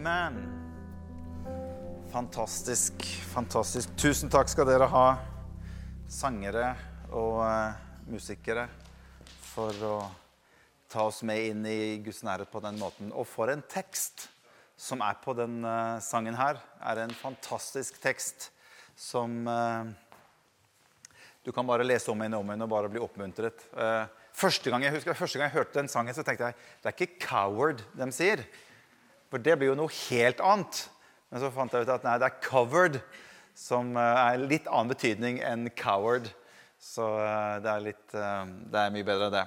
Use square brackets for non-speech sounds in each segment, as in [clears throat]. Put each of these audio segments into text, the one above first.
Amen. Fantastisk, fantastisk. Tusen takk skal dere ha, sangere og uh, musikere, for å ta oss med inn i Guds nærhet på den måten. Og for en tekst som er på den uh, sangen her. er en fantastisk tekst som uh, du kan bare lese om igjen og om igjen og bare bli oppmuntret. første, gang jeg, husker, første gang jeg hørte den sangen, så tenkte jeg det er ikke 'coward' de sier. For det blir jo noe helt annet. Men så fant jeg ut at nei, det er 'covered', som er litt annen betydning enn 'coward'. Så det er, litt, det er mye bedre, det.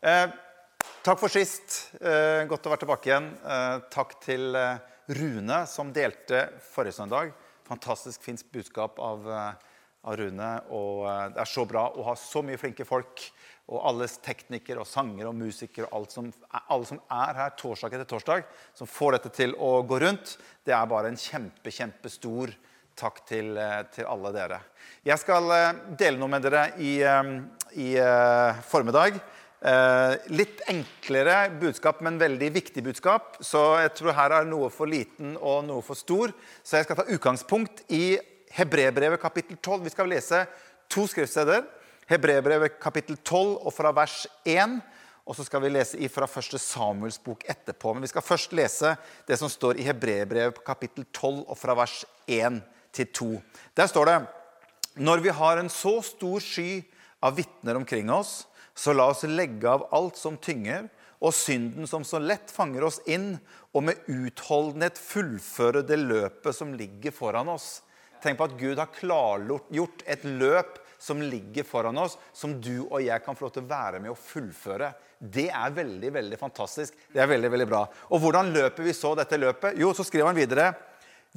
Eh, takk for sist. Eh, godt å være tilbake igjen. Eh, takk til Rune, som delte forrige søndag. Fantastisk fint budskap av, av, Rune. Og det er så bra å ha så mye flinke folk. Og alle teknikere og sangere og musikere og som, alle som er her torsdag etter torsdag, som får dette til å gå rundt. Det er bare en kjempe, kjempestor takk til, til alle dere. Jeg skal dele noe med dere i, i formiddag. Eh, litt enklere budskap, men veldig viktig budskap. Så jeg tror her er noe for liten og noe for stor. Så jeg skal ta utgangspunkt i Hebrebrevet kapittel 12. Vi skal lese to skriftsteder. Hebrebrevet kapittel 12 og fra vers 1. Og så skal vi lese fra første Samuels bok etterpå. Men vi skal først lese det som står i Hebrebrevet kapittel 12 og fra vers 1 til 2. Der står det Når vi har en så stor sky av vitner omkring oss, så la oss legge av alt som tynger, og synden som så lett fanger oss inn, og med utholdenhet fullføre det løpet som ligger foran oss. Tenk på at Gud har klargjort et løp som ligger foran oss, som du og jeg kan få lov til å være med og fullføre. Det er veldig veldig fantastisk. Det er veldig, veldig bra. Og hvordan løper vi så dette løpet? Jo, så skriver han videre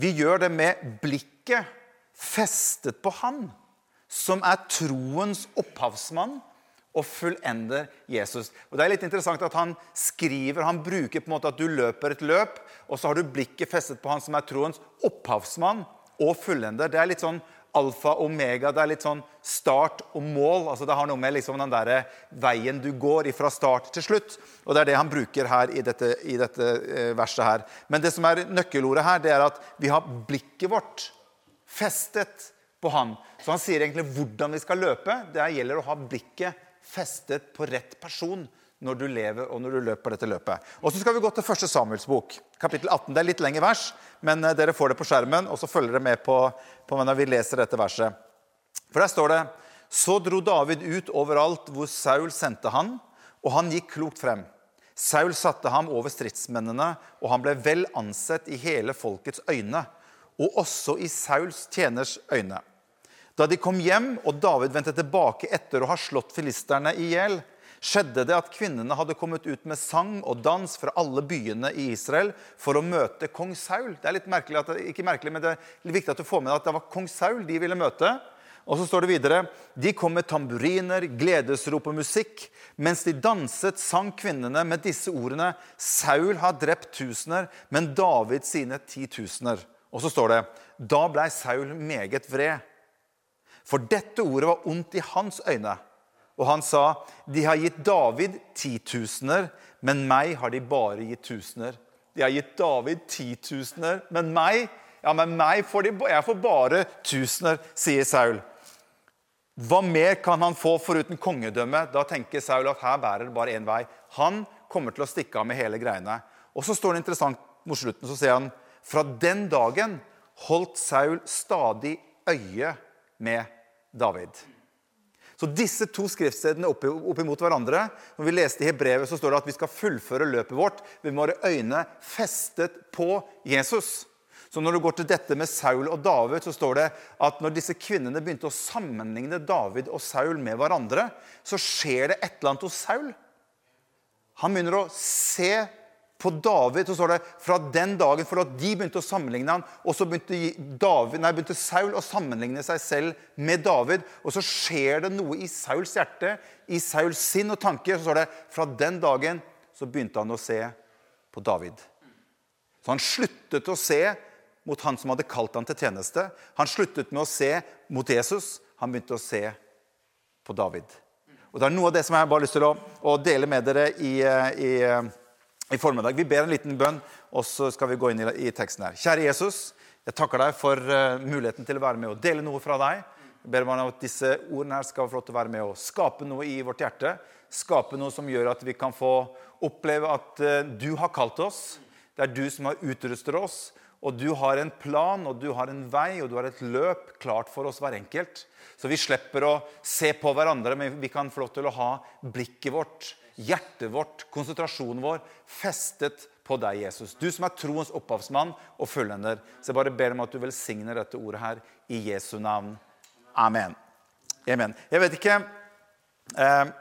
Vi gjør det med blikket festet på Han, som er troens opphavsmann og fullender Jesus. Og det er litt interessant at Han skriver, han bruker på en måte at du løper et løp, og så har du blikket festet på han som er troens opphavsmann og fullender. Det er litt sånn alfa og omega. Det er litt sånn start og mål. altså Det har noe med liksom den der veien du går fra start til slutt. Og Det er det han bruker her i dette, i dette eh, verset. her. Men det som er nøkkelordet her, det er at vi har blikket vårt festet på han. Så han sier egentlig hvordan vi skal løpe. Det gjelder å ha blikket festet på rett person når du lever og når du løper dette løpet. Og så skal vi gå til første Samuels bok, kapittel 18. Det er litt lengre vers, men eh, dere får det på skjermen, og så følger dere med på, på når vi leser dette verset. For der står det Så dro David ut overalt hvor Saul sendte han, og han gikk klokt frem. Saul satte ham over stridsmennene, og han ble vel ansett i hele folkets øyne, og også i Sauls tjeners øyne. Da de kom hjem og David vendte tilbake etter å ha slått filisterne i hjel, skjedde det at kvinnene hadde kommet ut med sang og dans fra alle byene i Israel for å møte kong Saul. Det er litt merkelig at, ikke merkelig, men det er viktig at du får med deg at det var kong Saul de ville møte. Og så står det videre De kom med tamburiner, gledesrop og musikk. Mens de danset, sang kvinnene med disse ordene Saul har drept tusener, men David sine titusener. Og så står det Da blei Saul meget vred. For dette ordet var ondt i hans øyne. Og han sa, 'De har gitt David titusener, men meg har de bare gitt tusener.' 'De har gitt David titusener, men meg ja, men meg får de, jeg får bare tusener', sier Saul. Hva mer kan han få foruten kongedømme? Da tenker Saul at her bærer det bare én vei. Han kommer til å stikke av med hele greiene. Og så står det interessant mot slutten, så sier han fra den dagen holdt Saul stadig øye med David. Så disse to skriftstedene opp, imot hverandre Når vi leste i Hebrevet, så står det at vi skal fullføre løpet vårt med våre øyne festet på Jesus. Så når du går til dette med Saul og David, så står det at når disse kvinnene begynte å sammenligne David og Saul med hverandre, så skjer det et eller annet hos Saul. Han begynner å se på David så står det fra den dagen for at de begynte å sammenligne han, og så begynte, David, nei, begynte Saul å sammenligne seg selv med David. Og så skjer det noe i Sauls hjerte, i Sauls sinn og tanker. Så står det fra den dagen så begynte han å se på David. Så han sluttet å se mot han som hadde kalt han til tjeneste. Han sluttet med å se mot Jesus. Han begynte å se på David. Og Det er noe av det som jeg bare har lyst til å, å dele med dere i, i i formiddag. Vi ber en liten bønn, og så skal vi gå inn i, teksten her. Kjære Jesus, jeg takker deg for uh, muligheten til å være med og dele noe fra deg. Jeg ber meg at disse ordene her skal få lov til å være med og skape noe i vårt hjerte. Skape noe som gjør at vi kan få oppleve at uh, du har kalt oss. Det er du som har utrustet oss. Og du har en plan, og du har en vei, og du har et løp klart for oss hver enkelt. Så vi slipper å se på hverandre, men vi kan få lov til å ha blikket vårt, hjertet vårt, konsentrasjonen vår festet på deg, Jesus. Du som er troens opphavsmann og fullender. Så jeg bare ber om at du velsigner dette ordet her i Jesu navn. Amen. Amen. Jeg vet ikke eh,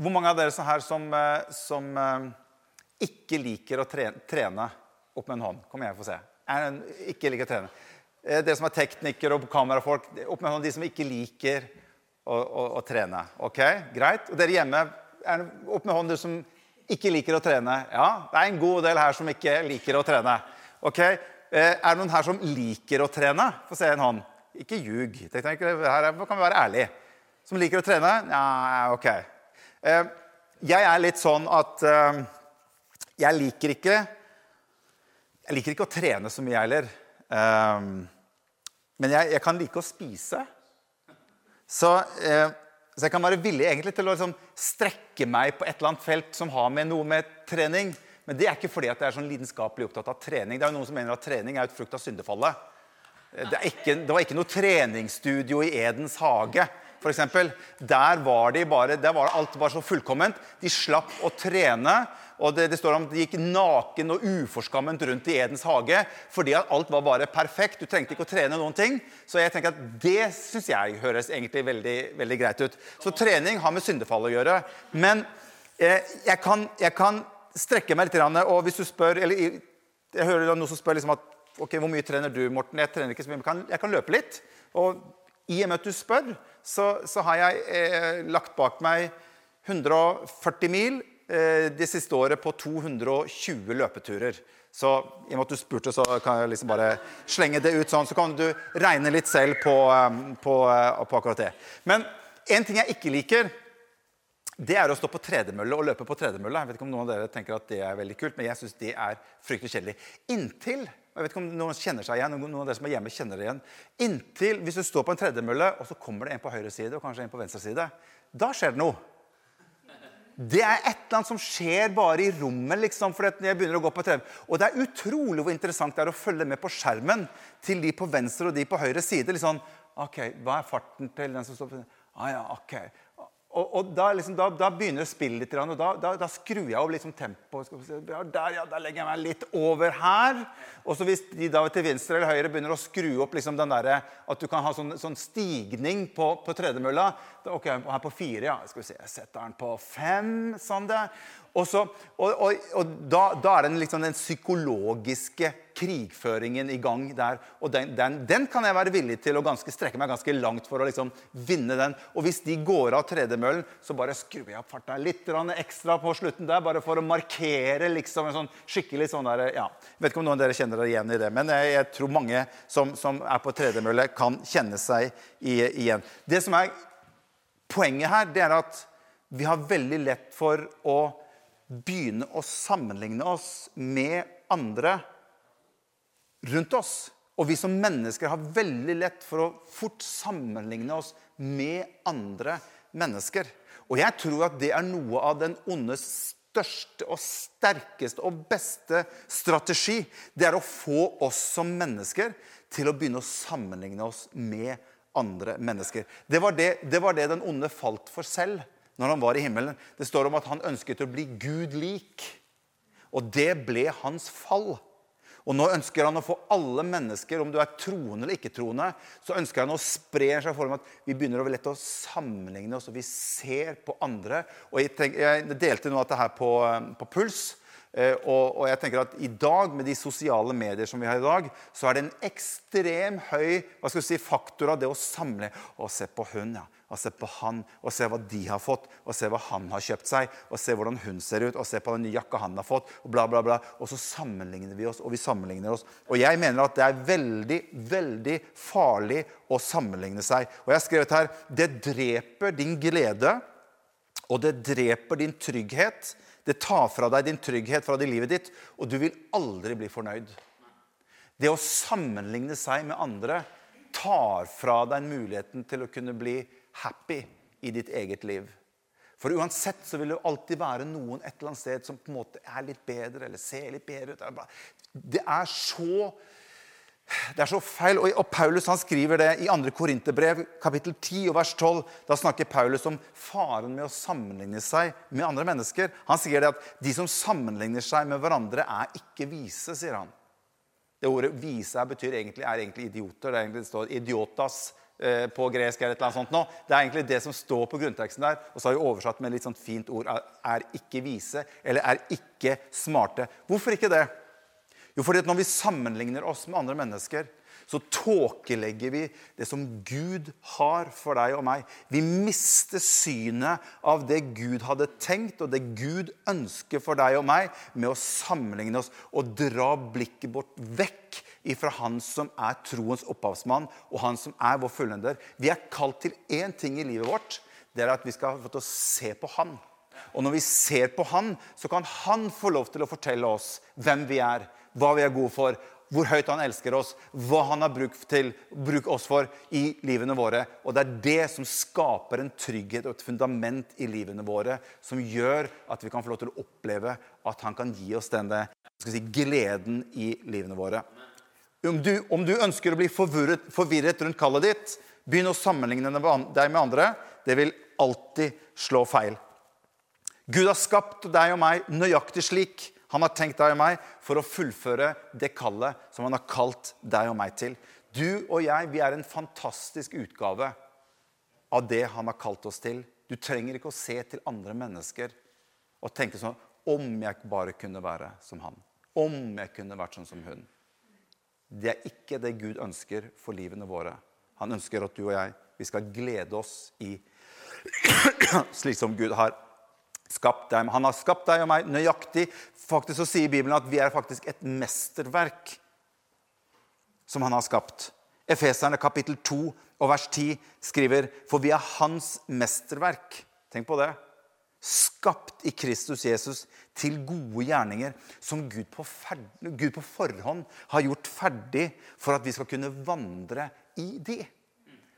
hvor mange av dere her som, eh, som eh, ikke liker å trene, trene opp med en hånd. Kom igjen, få se. En, ikke liker å trene. Dere som er teknikere og kamerafolk. Opp med en hånd de som ikke liker å, å, å trene. Ok, Greit. Og dere hjemme, er, opp med hånd du som ikke liker å trene. Ja, det er en god del her som ikke liker å trene. Ok, eh, Er det noen her som liker å trene? Få se en hånd. Ikke ljug. Her kan vi være ærlige. Som liker å trene? Ja, ok. Eh, jeg er litt sånn at jeg liker ikke jeg liker ikke å trene så mye, heller. Um, men jeg, jeg, kan like å spise. Så, så, jeg kan være villig egentlig til å liksom, strekke meg på et eller annet felt som har med noe med trening. Men det er ikke fordi at jeg er sånn lidenskapelig opptatt av trening. Det er jo noen som mener at trening er et frukt av syndefallet. Det, ikke, det var ikke noe treningsstudio i Edens hage. For eksempel. Der de der var alt bare så fullkomment. De slapp å trene. Og det, det, står om at de gikk naken og uforskammet rundt i Edens hage fordi at alt var bare perfekt. Du trengte ikke å trene noen ting. Så jeg tenker at det syns jeg høres egentlig veldig, veldig, greit ut. Så trening har med syndefall å gjøre. Men eh, jeg, kan, jeg, kan, strekke meg litt. Og hvis du spør eller Jeg hører noen som spør liksom at ok, hvor mye trener du, Morten? Jeg trener ikke så mye, men kan, jeg kan løpe litt. Og i og med at du spør, så, så har jeg eh, lagt bak meg 140 mil det siste året på 220 løpeturer. Så i og med at du spurte, så kan jeg liksom bare slenge det ut sånn. Så kan du regne litt selv på, eh, på, eh, på akkurat det. Men en ting jeg ikke liker, det er å stå på tredemølle og løpe på tredemølle. Jeg vet ikke om noen av dere tenker at det er veldig kult, men jeg syns det er fryktelig kjedelig. Inntil jeg vet ikke om noen kjenner seg igjen, noen av dere som er hjemme kjenner det igjen. Inntil hvis du står på en tredemølle, og så kommer det en på høyre side og kanskje en på venstre side. Da skjer det noe det er et eller annet som skjer bare i rommet. liksom, for jeg begynner å gå på TV. Og det er utrolig hvor interessant det er å følge med på skjermen til de på venstre og de på høyre side. Litt sånn ok, Hva er farten til den som står på ah, ja, ok, og, og da, liksom, da, da, begynner det å spille litt, og da, da, da skrur jeg opp liksom tempoet. Ja, der, ja, da legger jeg meg litt over her. Og så hvis de da til venstre eller høyre begynner å skru opp liksom den der, at du kan ha sånn, sånn stigning på, på tredemølla Ok, her på fire, ja. Skal vi se, jeg setter den på fem. sånn der. Og, så, og, og, og da, er den, liksom den psykologiske krigføringen i gang der. Og den, den, den, kan jeg være villig til å ganske, strekke meg ganske langt for å liksom vinne den. Og hvis de går av tredemøllen, så bare skrur jeg opp farta litt ekstra på slutten der. Bare for å markere liksom en sånn skikkelig sånn der ja, Vet ikke om noen av dere kjenner dere igjen i det, men jeg, jeg tror mange som, som, er på tredemølle, kan kjenne seg i, igjen. Det som er poenget her, det er at vi har veldig lett for å begynne å sammenligne oss med andre rundt oss. Og vi som mennesker har veldig lett for å fort sammenligne oss med andre mennesker. Og jeg tror at det er noe av den ondes største og sterkeste og beste strategi. Det er å få oss som mennesker til å begynne å sammenligne oss med andre mennesker. Det var det, det, var det den onde falt for selv når han var i himmelen. Det står om at han ønsket å bli Gud lik. Og det ble hans fall. Og nå ønsker han å få alle mennesker, om du er troende eller ikke-troende, så ønsker han å spre en slags form at vi begynner å lette å sammenligne oss, og vi ser på andre. Og jeg, tenk, jeg delte noe av dette her på, på Puls. Eh, og, og, jeg tenker at i dag, med de sosiale medier som vi har i dag, så er det en ekstrem høy hva skal si, faktor av det å samle. Og se på hun, ja og se på han, og se hva de har fått, og se hva han har kjøpt seg, og se hvordan hun ser ut, og se på den nye jakka han har fått, og bla, bla, bla. Og så sammenligner vi oss, og vi sammenligner oss. Og jeg mener at det er veldig, veldig farlig å sammenligne seg. Og jeg har skrevet her det dreper din glede, og det dreper din trygghet Det tar fra deg din trygghet fra det livet ditt, og du vil aldri bli fornøyd. Det å sammenligne seg med andre tar fra deg muligheten til å kunne bli happy i ditt eget liv. For uansett så vil det alltid være noen et eller annet sted som på en måte er litt bedre eller ser litt bedre ut. Det er så det er så feil. Og, Paulus han skriver det i 2. Korinterbrev, kapittel 10, og vers 12. Da snakker Paulus om faren med å sammenligne seg med andre mennesker. Han sier det at de som sammenligner seg med hverandre, er ikke vise, sier han. Det ordet 'vise' betyr egentlig, er egentlig idioter. Det, er egentlig, det står 'idiotas' eh, på gresk. eller et eller annet sånt nå. Det er egentlig det som står på grunnteksten der. Og så har vi oversatt med et litt sånt fint ord 'er ikke vise' eller 'er ikke smarte'. Hvorfor ikke det? Jo, fordi at når vi sammenligner oss med andre mennesker, så tåkelegger vi det som Gud har for deg og meg. Vi mister synet av det Gud hadde tenkt, og det Gud ønsker for deg og meg, med å sammenligne oss og dra blikket bort vekk ifra Han som er troens opphavsmann, og Han som er vår fullender. Vi er kalt til én ting i livet vårt. Det er at vi skal få til å se på Han. Og når vi ser på Han, så kan Han få lov til å fortelle oss hvem vi er hva vi er gode for, hvor høyt han elsker oss, hva han har bruk, til, bruk oss for i livene våre. Og det er det som skaper en trygghet og et fundament i livene våre, som gjør at vi kan få lov til å oppleve at han kan gi oss denne si, gleden i livene våre. Om du, om du ønsker å bli forvirret, forvirret rundt kallet ditt, begynn å sammenligne deg med andre. Det vil alltid slå feil. Gud har skapt deg og meg nøyaktig slik han har tenkt deg og meg for å fullføre det kallet som han har kalt deg og meg til. Du og jeg vi er en fantastisk utgave av det han har kalt oss til. Du trenger ikke å se til andre mennesker og tenke sånn Om jeg bare kunne være som han. Om jeg kunne vært sånn som hun. Det er ikke det Gud ønsker for livene våre. Han ønsker at du og jeg vi skal glede oss i [clears throat] slik som Gud har skapt deg. Han har skapt deg og meg nøyaktig. Faktisk så sier Bibelen at vi er faktisk et mesterverk som han har skapt. Efeserne kapittel 2 og vers 10 skriver For vi er hans mesterverk. Tenk på det. Skapt i Kristus Jesus til gode gjerninger som Gud på, ferdig, Gud på forhånd har gjort ferdig for at vi skal kunne vandre i de.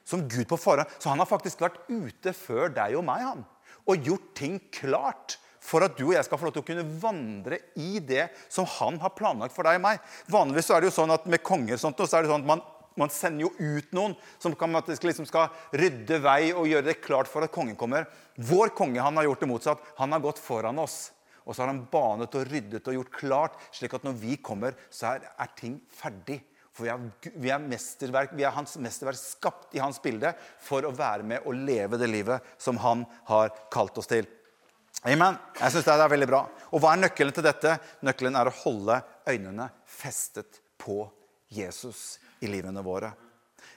Som Gud på forhånd. Så han har faktisk vært ute før deg og meg. han og gjort ting klart for at du og jeg skal få lov til å kunne vandre i det som han har planlagt for deg og meg. Vanligvis er det jo sånn at med konger sånt, så er det sånn at man, man sender jo ut noen som kan, liksom skal rydde vei og gjøre det klart for at kongen kommer. Vår konge han har gjort det motsatt. Han har gått foran oss. Og så har han banet og ryddet og gjort klart, slik at når vi kommer, så er, er ting ferdig. For vi er, vi, er vi er, hans mesterverk skapt i hans bilde for å være med og leve det livet som han har kalt oss til. Amen. Jeg synes det er veldig bra. Og hva er nøkkelen til dette? Nøkkelen er å holde øynene festet på Jesus i livene våre.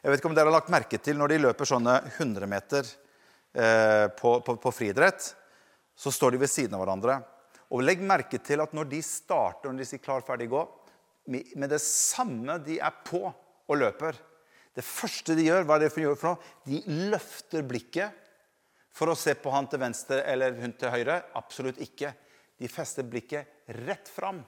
Jeg vet ikke om dere har lagt merke til når de løper sånne 100 meter eh, på, på, på friidrett, så står de ved siden av hverandre. Og legg merke til at når de starter, når de sier 'klar, ferdig, gå', med det samme de er på og løper. Det første de gjør, hva er det for for noe? De løfter blikket for å se på han til venstre eller hun til høyre. Absolutt ikke. De fester blikket rett fram.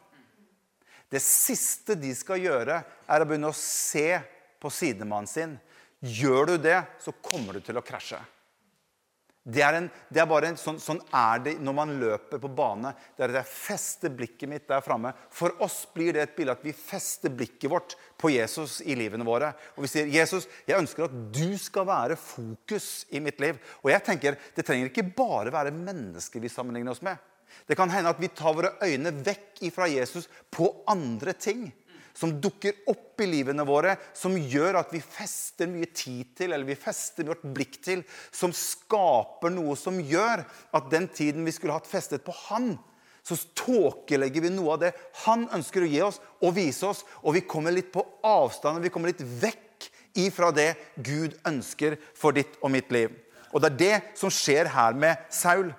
Det siste de skal gjøre, er å begynne å se på sidemannen sin. Gjør du det, så kommer du til å krasje. Det er, en, det er bare en, sånn, sånn, er det når man løper på bane. Det er at jeg fester blikket mitt der framme. For oss blir det et bilde at vi fester blikket vårt på Jesus i livene våre. Og vi sier, 'Jesus, jeg ønsker at du skal være fokus i mitt liv.' Og jeg tenker, Det trenger ikke bare være mennesker vi sammenligner oss med. Det kan hende at vi tar våre øyne vekk fra Jesus på andre ting som dukker opp i livene våre, som gjør at vi fester mye tid til, eller vi fester vårt blikk til, som skaper noe som gjør at den tiden vi skulle hatt festet på Han, så tåkelegger vi noe av det Han ønsker å gi oss og vise oss, og vi kommer litt på avstand, og vi kommer litt vekk ifra det Gud ønsker for ditt og mitt liv. Og det er det som skjer her med Saul.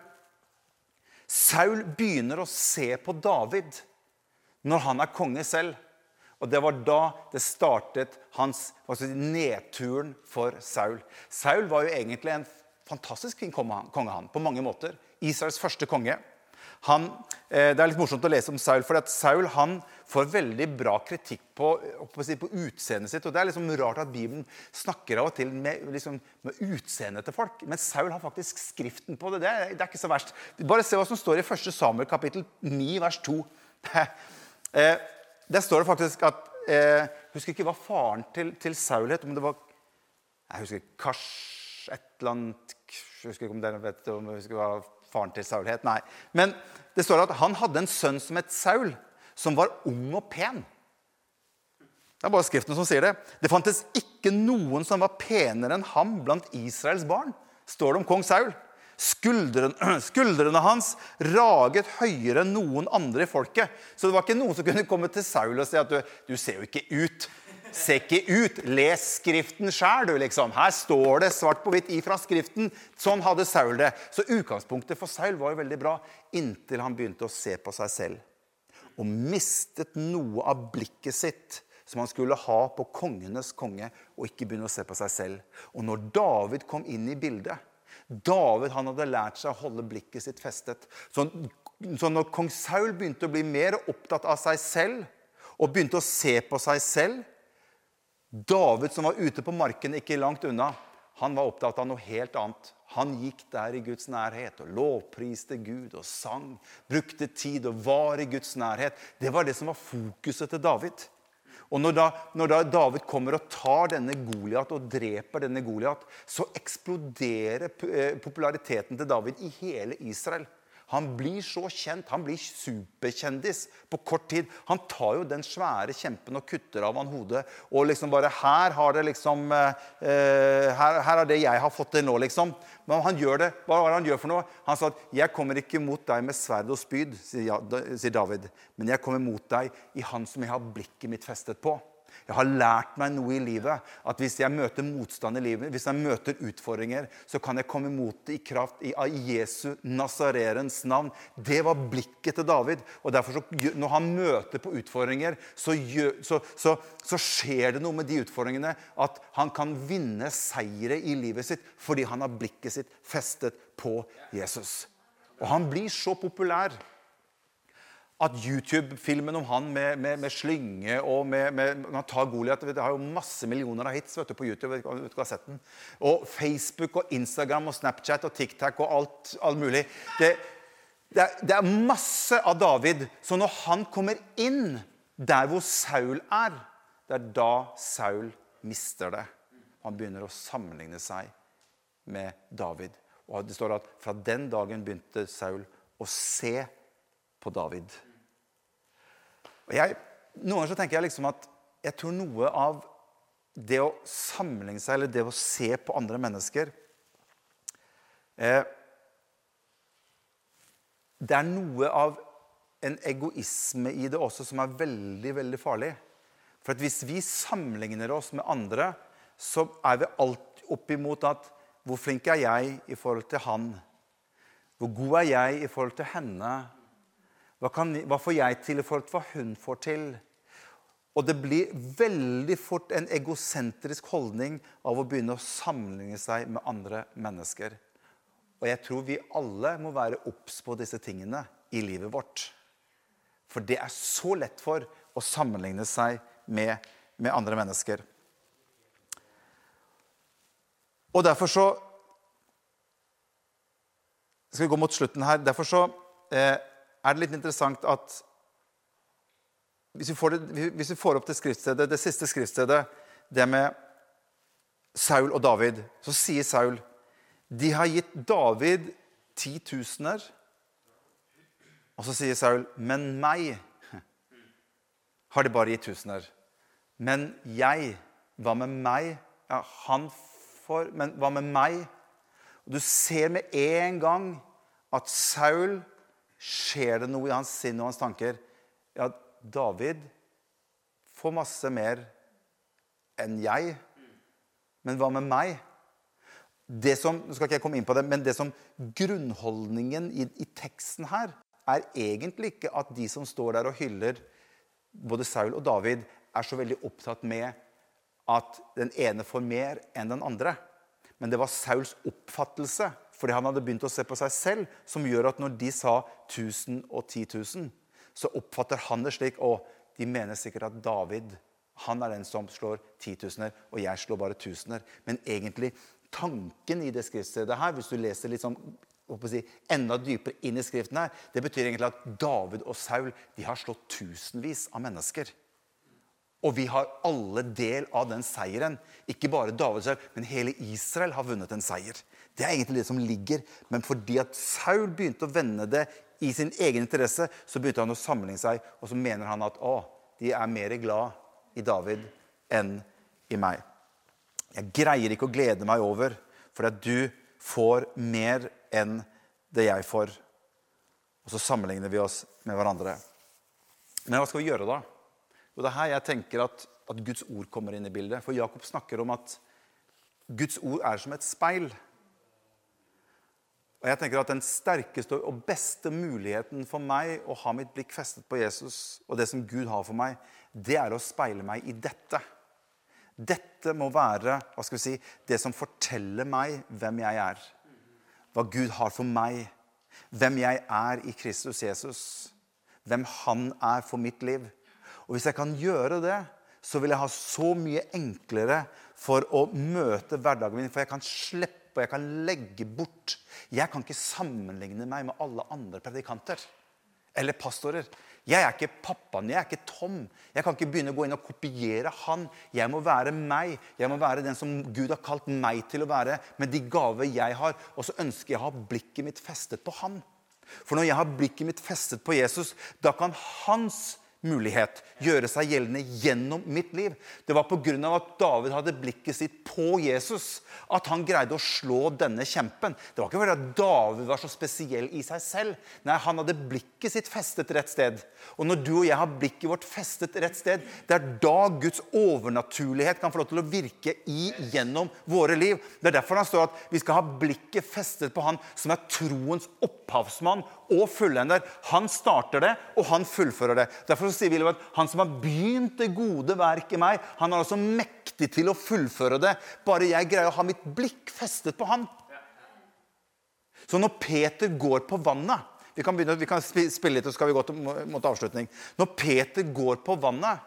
Saul begynner å se på David når han er konge selv. Og Det var da det startet hans altså nedturen for Saul. Saul var jo egentlig en fantastisk fin konge, han, på mange måter. Israels første konge. Han, eh, det er litt morsomt å lese om Saul, for at Saul han får veldig bra kritikk på, på, på utseendet sitt. og Det er liksom rart at Bibelen snakker av og til med, liksom, med utseendet til folk. Men Saul har faktisk skriften på det. Det er, det er ikke så verst. Bare se hva som står i 1. Samuel kapittel 9, vers 2. [laughs] Der står det faktisk at eh, husker ikke hva faren til, til Saul het. om det var Jeg husker Kars et eller annet Jeg husker ikke om dere vet om jeg husker hva faren til Saul het. Nei. Men det står at han hadde en sønn som het Saul, som var ung og pen. Det er bare Skriften som sier det. Det fantes ikke noen som var penere enn ham blant Israels barn, står det om kong Saul. Skuldrene, [clears throat] skuldrene, hans raget høyere enn noen andre i folket. Så det var ikke noen som kunne komme til Saul og si at du, du ser jo ikke ut Se ikke ut. Les Skriften sjæl, du, liksom. Her står det svart på hvitt ifra Skriften. Sånn hadde Saul det. Så utgangspunktet for Saul var jo veldig bra inntil han begynte å se på seg selv. Og mistet noe av blikket sitt som han skulle ha på kongenes konge, og ikke begynne å se på seg selv. Og når David kom inn i bildet David han hadde lært seg å holde blikket sitt festet. Så, så når kong Saul begynte å bli mer opptatt av seg selv og begynte å se på seg selv, David som var ute på marken ikke langt unna, han var opptatt av noe helt annet. Han gikk der i Guds nærhet og lovpriste Gud og sang. Brukte tid og var i Guds nærhet. Det var det som var fokuset til David. Og når da, når da David kommer og tar denne Goliat og dreper denne Goliat, så eksploderer eh, populariteten til David i hele Israel. Han blir så kjent, han blir superkjendis på kort tid. Han tar jo den svære kjempen og kutter av han hodet. Og liksom bare Her har det liksom eh, eh her, her, er det jeg har fått til nå, liksom. Men han gjør det. Hva var det han gjør for noe? Han sa at 'Jeg kommer ikke mot deg med sverd og spyd', sier David. 'Men jeg kommer mot deg i Han som jeg har blikket mitt festet på'. Jeg har lært meg noe i livet. At hvis jeg møter motstand i livet, hvis jeg møter utfordringer, så kan jeg komme imot det i kraft av Jesu Nazarerens navn. Det var blikket til David. Og derfor så, Når han møter på utfordringer, så, så, så, så skjer det noe med de utfordringene at han kan vinne seire i livet sitt fordi han har blikket sitt festet på Jesus. Og han blir så populær at YouTube-filmen om han med, med, med, slynge og med, med Han tar Goliat Det har jo masse millioner av hits vet du, på YouTube. Vet du, vet du. Og Facebook og Instagram og Snapchat og TikTok og alt, alt mulig. Det, det, er, det, er, masse av David. Så når han kommer inn der hvor Saul er, det er da Saul mister det. Han begynner å sammenligne seg med David. Og det står at fra den dagen begynte Saul å se på David. Jeg, noen ganger så tenker jeg liksom at jeg tror noe av det å sammenligne seg eller det å se på andre mennesker eh, Det er noe av en egoisme i det også som er veldig, veldig farlig. For hvis vi sammenligner oss med andre, så er vi alt oppimot at Hvor flink er jeg i forhold til han? Hvor god er jeg i forhold til henne? Hva, kan, hva, får jeg til i forhold til hva hun får til? Og det blir veldig fort en egosentrisk holdning av å begynne å sammenligne seg med andre mennesker. Og jeg tror vi alle må være obs på disse tingene i livet vårt. For det er så lett for å sammenligne seg med, med andre mennesker. Og derfor så Skal vi gå mot slutten her. Derfor så eh, er det litt interessant at hvis vi får, det, hvis vi får opp det skriftstedet, det siste skriftstedet, det med Saul og David, så sier Saul de har gitt David titusener. Og så sier Saul, men meg har de bare gitt tusener. Men jeg, hva med meg? Ja, han får, men hva med meg? Og Du ser med en gang at Saul skjer det noe i hans sinn og hans tanker. Ja, David får masse mer enn jeg. Men hva med meg? Det som, nå skal ikke jeg komme inn på det, men det som Grunnholdningen i, i teksten her er egentlig ikke at de som står der og hyller både Saul og David, er så veldig opptatt med at den ene får mer enn den andre. Men det var Sauls oppfattelse fordi han hadde begynt å se på seg selv, som gjør at når de sa 1000 og 10 000, så oppfatter han det slik Å, de mener sikkert at David han er den som slår titusener, og jeg slår bare tusener. Men egentlig, tanken i det skriftstedet her, hvis du leser litt sånn si, enda dypere inn i Skriften her, det betyr egentlig at David og Saul de har slått tusenvis av mennesker. Og vi har alle del av den seieren. Ikke bare David selv, men hele Israel har vunnet en seier. Det er egentlig det som ligger. Men fordi at Saul begynte å vende det i sin egen interesse, så begynte han å sammenligne seg, og så mener han at å, de er mer glad i David enn i meg. Jeg greier ikke å glede meg over fordi at du får mer enn det jeg får. Og så sammenligner vi oss med hverandre. Men hva skal vi gjøre da? Jo, Det er her jeg tenker at, at Guds ord kommer inn i bildet. For Jakob snakker om at Guds ord er som et speil. Og jeg tenker at Den sterkeste og beste muligheten for meg å ha mitt blikk festet på Jesus og det som Gud har for meg, det er å speile meg i dette. Dette må være hva skal vi si, det som forteller meg hvem jeg er. Hva Gud har for meg. Hvem jeg er i Kristus Jesus. Hvem Han er for mitt liv. Og Hvis jeg kan gjøre det, så vil jeg ha så mye enklere for å møte hverdagen min. For jeg kan slippe og jeg kan legge bort. Jeg kan ikke sammenligne meg med alle andre predikanter eller pastorer. Jeg er ikke pappaen, jeg er ikke Tom. Jeg kan ikke begynne å gå inn og kopiere han. Jeg må være meg. Jeg må være den som Gud har kalt meg til å være, med de gaver jeg har. Og så ønsker jeg å ha blikket mitt festet på han. For når jeg har blikket mitt festet på Jesus, da kan hans mulighet gjøre seg gjeldende gjennom mitt liv. Det var pga. at David hadde blikket sitt på Jesus at han greide å slå denne kjempen. Det var ikke fordi at David var så spesiell i seg selv. Nei, Han hadde blikket sitt festet rett sted. Og når du og jeg har blikket vårt festet rett sted, det er da Guds overnaturlighet kan få lov til å virke i gjennom våre liv. Det er derfor han står at vi skal ha blikket festet på han som er troens opphavsmann og fullender. Han starter det, og han fullfører det. Derfor sier vi at han som har begynt det gode verk i meg, han er altså mektig til å fullføre det. Bare jeg greier å ha mitt blikk festet på han. Så når Peter går på vannet Vi kan, begynne, vi kan spille litt, og så skal vi gå til, mot avslutning. Når Peter går på vannet,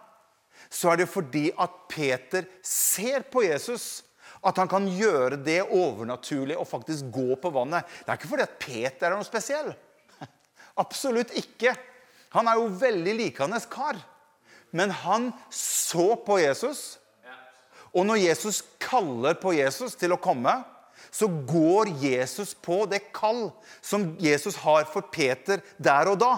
så er det fordi at Peter ser på Jesus at han kan gjøre det overnaturlige og faktisk gå på vannet. Det er ikke fordi at Peter er noe spesiell. Absolutt ikke. Han er jo veldig likende kar. Men han så på Jesus. Og når Jesus kaller på Jesus til å komme, så går Jesus på det kall som Jesus har for Peter der og da.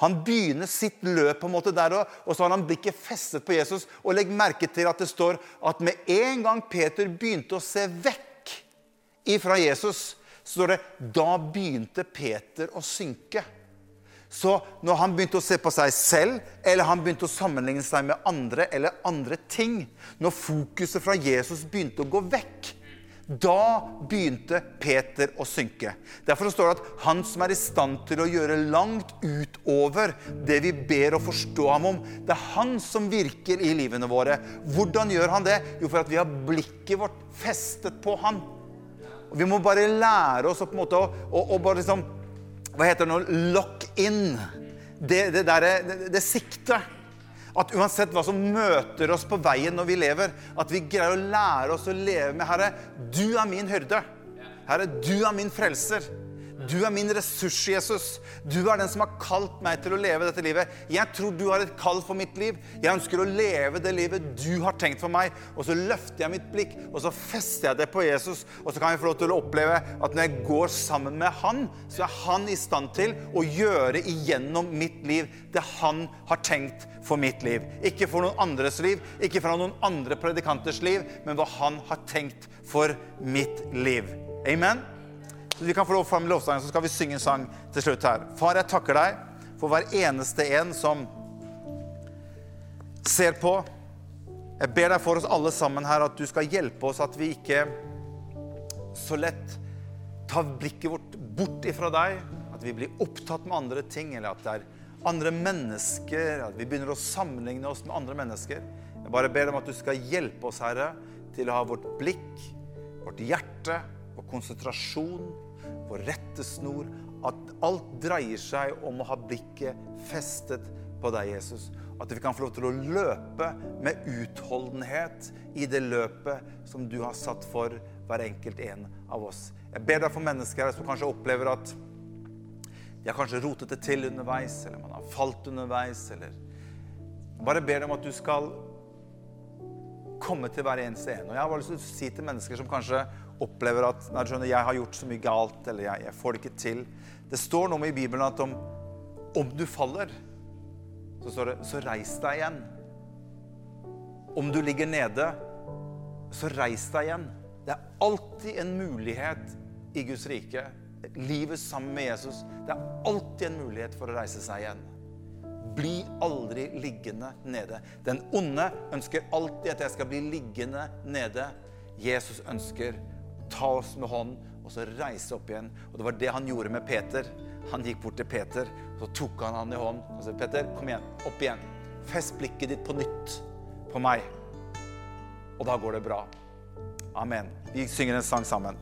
Han begynner sitt løp på en måte der og så har han blikket festet på Jesus. Og legg merke til at det står at med en gang Peter begynte å se vekk ifra Jesus, så står det da begynte Peter å synke. Så når han begynte å se på seg selv, eller han begynte å sammenligne seg med andre eller andre ting, når fokuset fra Jesus begynte å gå vekk, da begynte Peter å synke. Derfor står det at han som er i stand til å gjøre langt utover det vi ber å forstå ham om, det er han som virker i livene våre. Hvordan gjør han det? Jo, for at vi har blikket vårt festet på han. Og Vi må bare lære oss å, på en måte, å, å, å bare liksom hva heter det nå, lock in. Det, det, der, det, det siktet. At uansett hva som møter oss på veien når vi lever, at vi greier å lære oss å leve med Herre, du er min hyrde. Herre, du er min frelser. Du er min ressurs, Jesus. Du er den som har kalt meg til å leve dette livet. Jeg tror du har et kall for mitt liv. Jeg ønsker å leve det livet du har tenkt for meg. Og så løfter jeg mitt blikk, og så fester jeg det på Jesus. Og så kan jeg få lov til å oppleve at når jeg går sammen med han, så er han i stand til å gjøre igjennom mitt liv det han har tenkt for mitt liv. Ikke for noen andres liv, ikke for noen andre predikanters liv, men hva han har tenkt for mitt liv. Amen. Vi kan få lov fram lovsangen, så skal vi synge en sang til slutt her. Far, jeg takker deg for hver eneste en som ser på. Jeg ber deg for oss alle sammen her at du skal hjelpe oss at vi ikke så lett tar blikket vårt bort ifra deg. At vi blir opptatt med andre ting, eller at det er andre mennesker. At vi begynner å sammenligne oss med andre mennesker. Jeg bare ber om at du skal hjelpe oss, Herre, til å ha vårt blikk, vårt hjerte og konsentrasjon vår rettesnor. At alt dreier seg om å ha blikket festet på deg, Jesus. At vi kan få lov til å løpe med utholdenhet i det løpet som du har satt for hver enkelt en av oss. Jeg ber deg for mennesker her som kanskje opplever at de har kanskje rotet det til underveis, eller man har falt underveis, eller Bare ber deg om at du skal komme til hver eneste en. Og jeg har bare lyst til å si til mennesker som kanskje opplever at nei, skjønner, jeg har gjort så mye galt, eller jeg, jeg, får det ikke til. Det står noe i Bibelen at om, om du faller, så står det så reis deg igjen. Om du ligger nede, så reis deg igjen. Det er alltid en mulighet i Guds rike. Livet sammen med Jesus. Det er alltid en mulighet for å reise seg igjen. Bli aldri liggende nede. Den onde ønsker alltid at jeg skal bli liggende nede. Jesus ønsker å ta oss med hånden og så reise opp igjen. Og det var det han gjorde med Peter. Han gikk bort til Peter, og så tok han han i hånden og sa, 'Peter, kom igjen. Opp igjen. Fest blikket ditt på nytt på meg.' Og da går det bra. Amen. Vi synger en sang sammen.